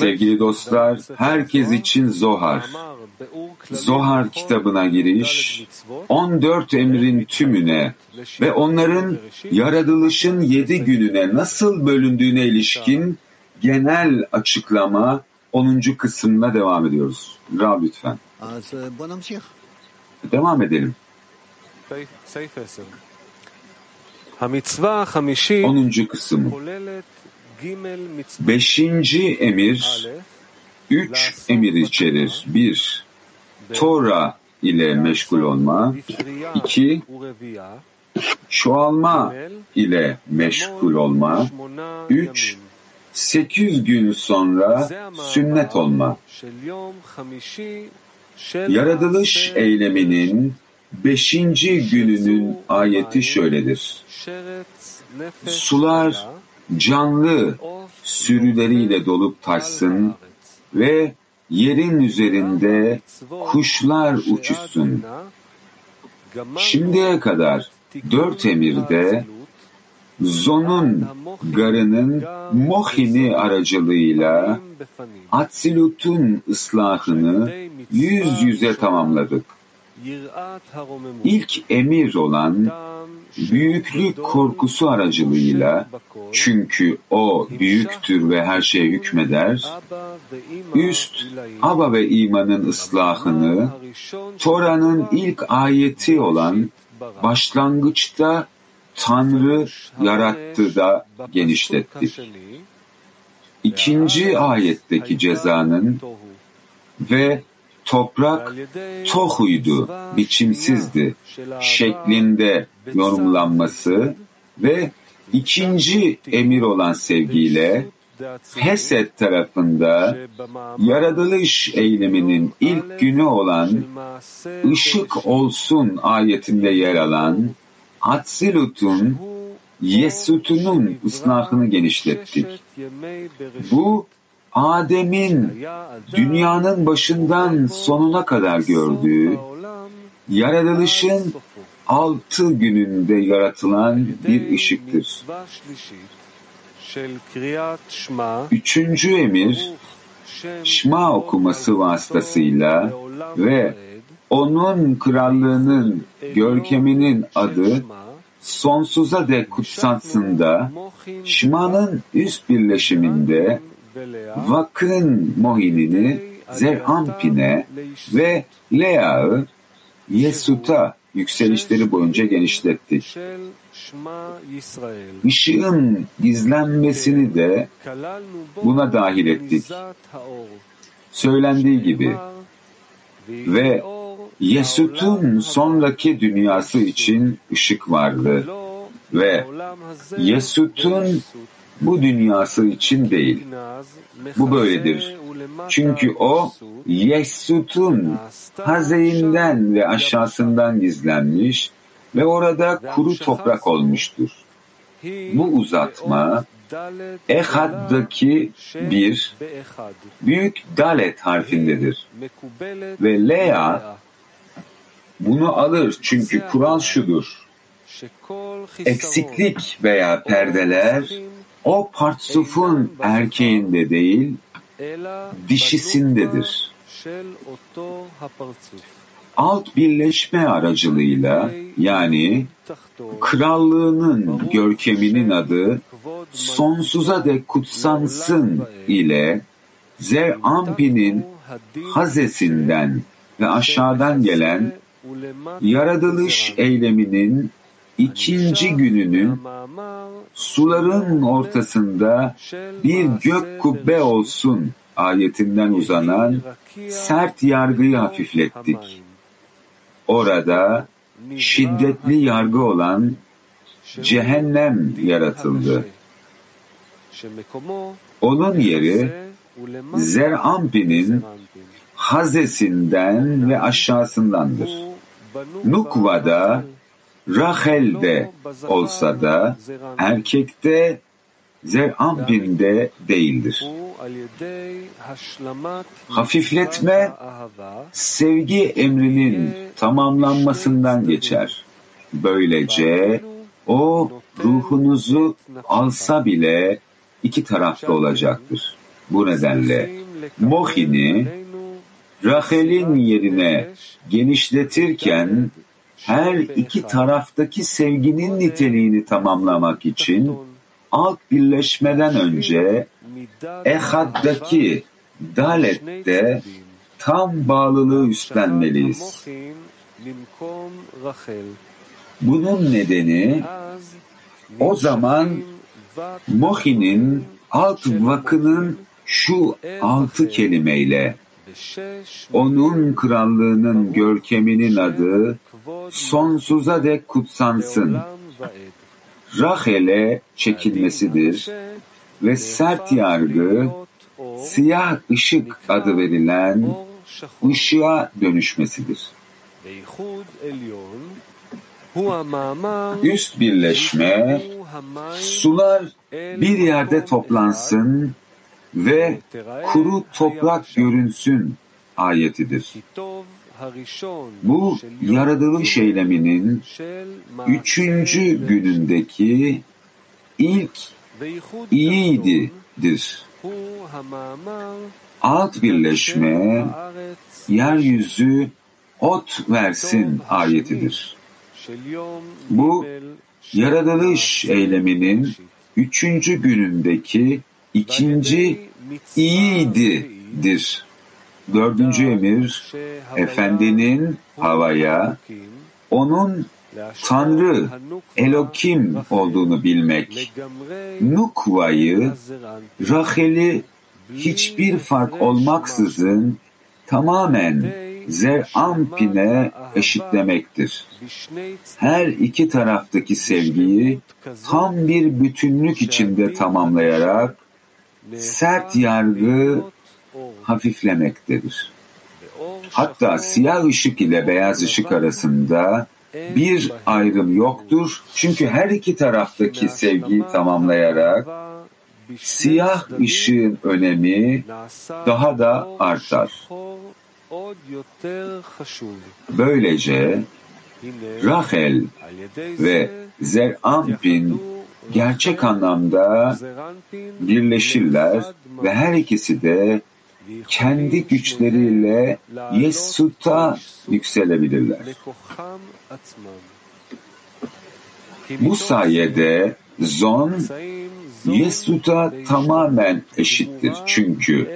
Sevgili dostlar, herkes için Zohar. Zohar kitabına giriş, 14 emrin tümüne ve onların yaratılışın 7 gününe nasıl bölündüğüne ilişkin genel açıklama 10. kısımla devam ediyoruz. Rab lütfen. Devam edelim. 10. kısım Beşinci emir üç emir içerir. Bir, Tora ile meşgul olma. iki, çoğalma ile meşgul olma. Üç, sekiz gün sonra sünnet olma. Yaratılış eyleminin beşinci gününün ayeti şöyledir. Sular canlı sürüleriyle dolup taşsın ve yerin üzerinde kuşlar uçuşsun. Şimdiye kadar dört emirde Zon'un garının Mohin'i aracılığıyla Atsilut'un ıslahını yüz yüze tamamladık. İlk emir olan büyüklük korkusu aracılığıyla çünkü o büyüktür ve her şeye hükmeder, üst Aba ve imanın ıslahını Tora'nın ilk ayeti olan başlangıçta Tanrı yarattı da genişlettik. İkinci ayetteki cezanın ve toprak tohuydu, biçimsizdi şeklinde yorumlanması ve ikinci emir olan sevgiyle Hesed tarafında yaratılış eyleminin ilk günü olan ışık olsun ayetinde yer alan Atsilut'un Yesut'unun ıslahını genişlettik. Bu Adem'in dünyanın başından sonuna kadar gördüğü yaratılışın altı gününde yaratılan bir ışıktır. Üçüncü emir Şma okuması vasıtasıyla ve onun krallığının görkeminin adı sonsuza dek kutsatsın da Şma'nın üst birleşiminde Vak'ın Mohinini Zerampin'e ve Lea'yı Yesut'a yükselişleri boyunca genişlettik. Işığın gizlenmesini de buna dahil ettik. Söylendiği gibi ve Yesut'un sonraki dünyası için ışık vardı ve Yesut'un bu dünyası için değil. Bu böyledir. Çünkü o Yesut'un hazeyinden ve aşağısından gizlenmiş ve orada kuru toprak olmuştur. Bu uzatma Ehad'daki bir büyük dalet harfindedir. Ve Lea bunu alır çünkü kural şudur. Eksiklik veya perdeler o partsufun erkeğinde değil, dişisindedir. Alt birleşme aracılığıyla yani krallığının görkeminin adı sonsuza dek kutsansın ile Zer-Ampi'nin hazesinden ve aşağıdan gelen yaratılış eyleminin ikinci gününün suların ortasında bir gök kubbe olsun ayetinden uzanan sert yargıyı hafiflettik. Orada şiddetli yargı olan cehennem yaratıldı. Onun yeri Zer-Ampi'nin hazesinden ve aşağısındandır. Nukva'da Rahel'de olsa da erkekte Zer-Ampin'de değildir. Hafifletme sevgi emrinin tamamlanmasından geçer. Böylece o ruhunuzu alsa bile iki tarafta olacaktır. Bu nedenle Mohin'i Rachel'in yerine genişletirken her iki taraftaki sevginin niteliğini tamamlamak için alt birleşmeden önce Ehad'daki Dalet'te tam bağlılığı üstlenmeliyiz. Bunun nedeni o zaman Mohi'nin alt vakının şu altı kelimeyle onun krallığının görkeminin adı sonsuza dek kutsansın. Rachel'e çekilmesidir ve sert yargı siyah ışık adı verilen ışığa dönüşmesidir. Üst birleşme, sular bir yerde toplansın ve kuru toprak görünsün ayetidir. Bu yaratılış eyleminin üçüncü günündeki ilk iyididir. Alt birleşme, yeryüzü ot versin ayetidir. Bu yaratılış eyleminin üçüncü günündeki ikinci iyididir. Dördüncü emir, Efendinin havaya, onun Tanrı, Elokim olduğunu bilmek. Nukva'yı, Rachel'i hiçbir fark olmaksızın tamamen Zerampin'e eşitlemektir. Her iki taraftaki sevgiyi tam bir bütünlük içinde tamamlayarak sert yargı hafiflemektedir. Hatta siyah ışık ile beyaz ışık arasında bir ayrım yoktur. Çünkü her iki taraftaki sevgiyi tamamlayarak siyah ışığın önemi daha da artar. Böylece Rachel ve Zerampin gerçek anlamda birleşirler ve her ikisi de kendi güçleriyle Yesut'a yükselebilirler. Bu sayede Zon Yesut'a tamamen eşittir. Çünkü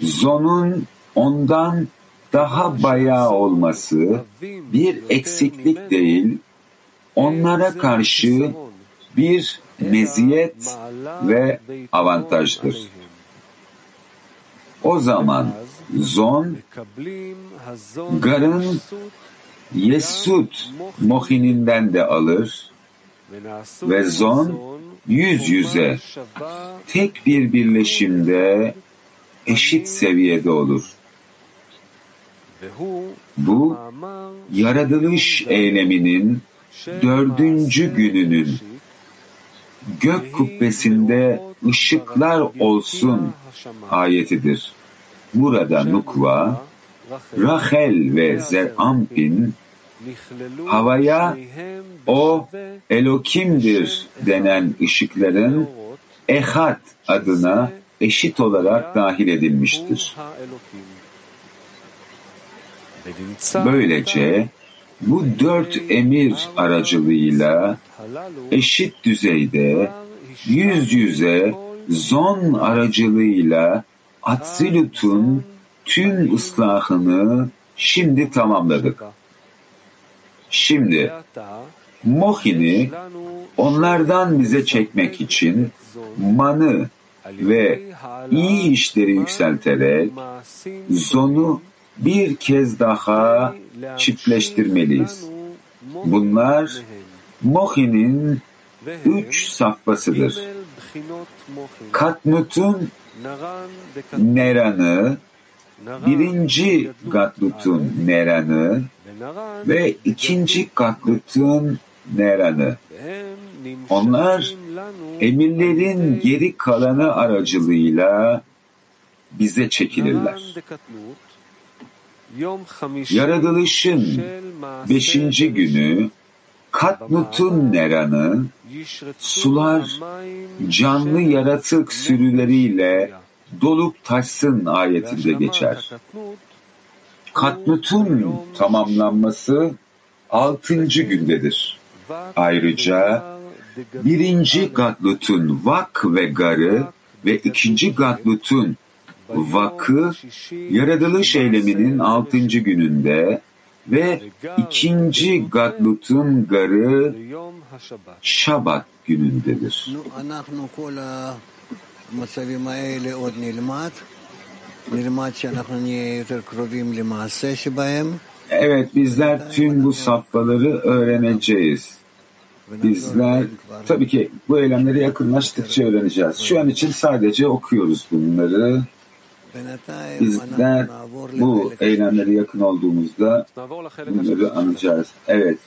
Zon'un ondan daha bayağı olması bir eksiklik değil, onlara karşı bir meziyet ve avantajdır. O zaman Zon, Gar'ın Yesut Mohininden de alır ve Zon yüz yüze tek bir birleşimde eşit seviyede olur. Bu yaratılış eyleminin dördüncü gününün gök kubbesinde ışıklar olsun ayetidir. Burada Nukva, Rachel ve Zerampin havaya o Elokimdir denen ışıkların Ehad adına eşit olarak dahil edilmiştir. Böylece bu dört emir aracılığıyla eşit düzeyde yüz yüze zon aracılığıyla Atsilut'un tüm ıslahını şimdi tamamladık. Şimdi Mohin'i onlardan bize çekmek için manı ve iyi işleri yükselterek zonu bir kez daha çiftleştirmeliyiz. Bunlar Mohi'nin üç safhasıdır. Katnut'un Neran'ı, birinci Gatlut'un Neran'ı ve ikinci Gatlut'un Neran'ı. Onlar emirlerin geri kalanı aracılığıyla bize çekilirler. Yaratılışın beşinci günü Katnut'un Neran'ı sular canlı yaratık sürüleriyle dolup taşsın ayetinde geçer. Katnut'un tamamlanması altıncı gündedir. Ayrıca birinci Gatlut'un vak ve garı ve ikinci Gatlut'un vakı yaratılış eyleminin altıncı gününde ve ikinci Gadlut'un garı Şabat günündedir. Evet bizler tüm bu safhaları öğreneceğiz. Bizler tabii ki bu eylemlere yakınlaştıkça öğreneceğiz. Şu an için sadece okuyoruz bunları. Bizler bu eylemlere yakın olduğumuzda bunları anlayacağız. Evet.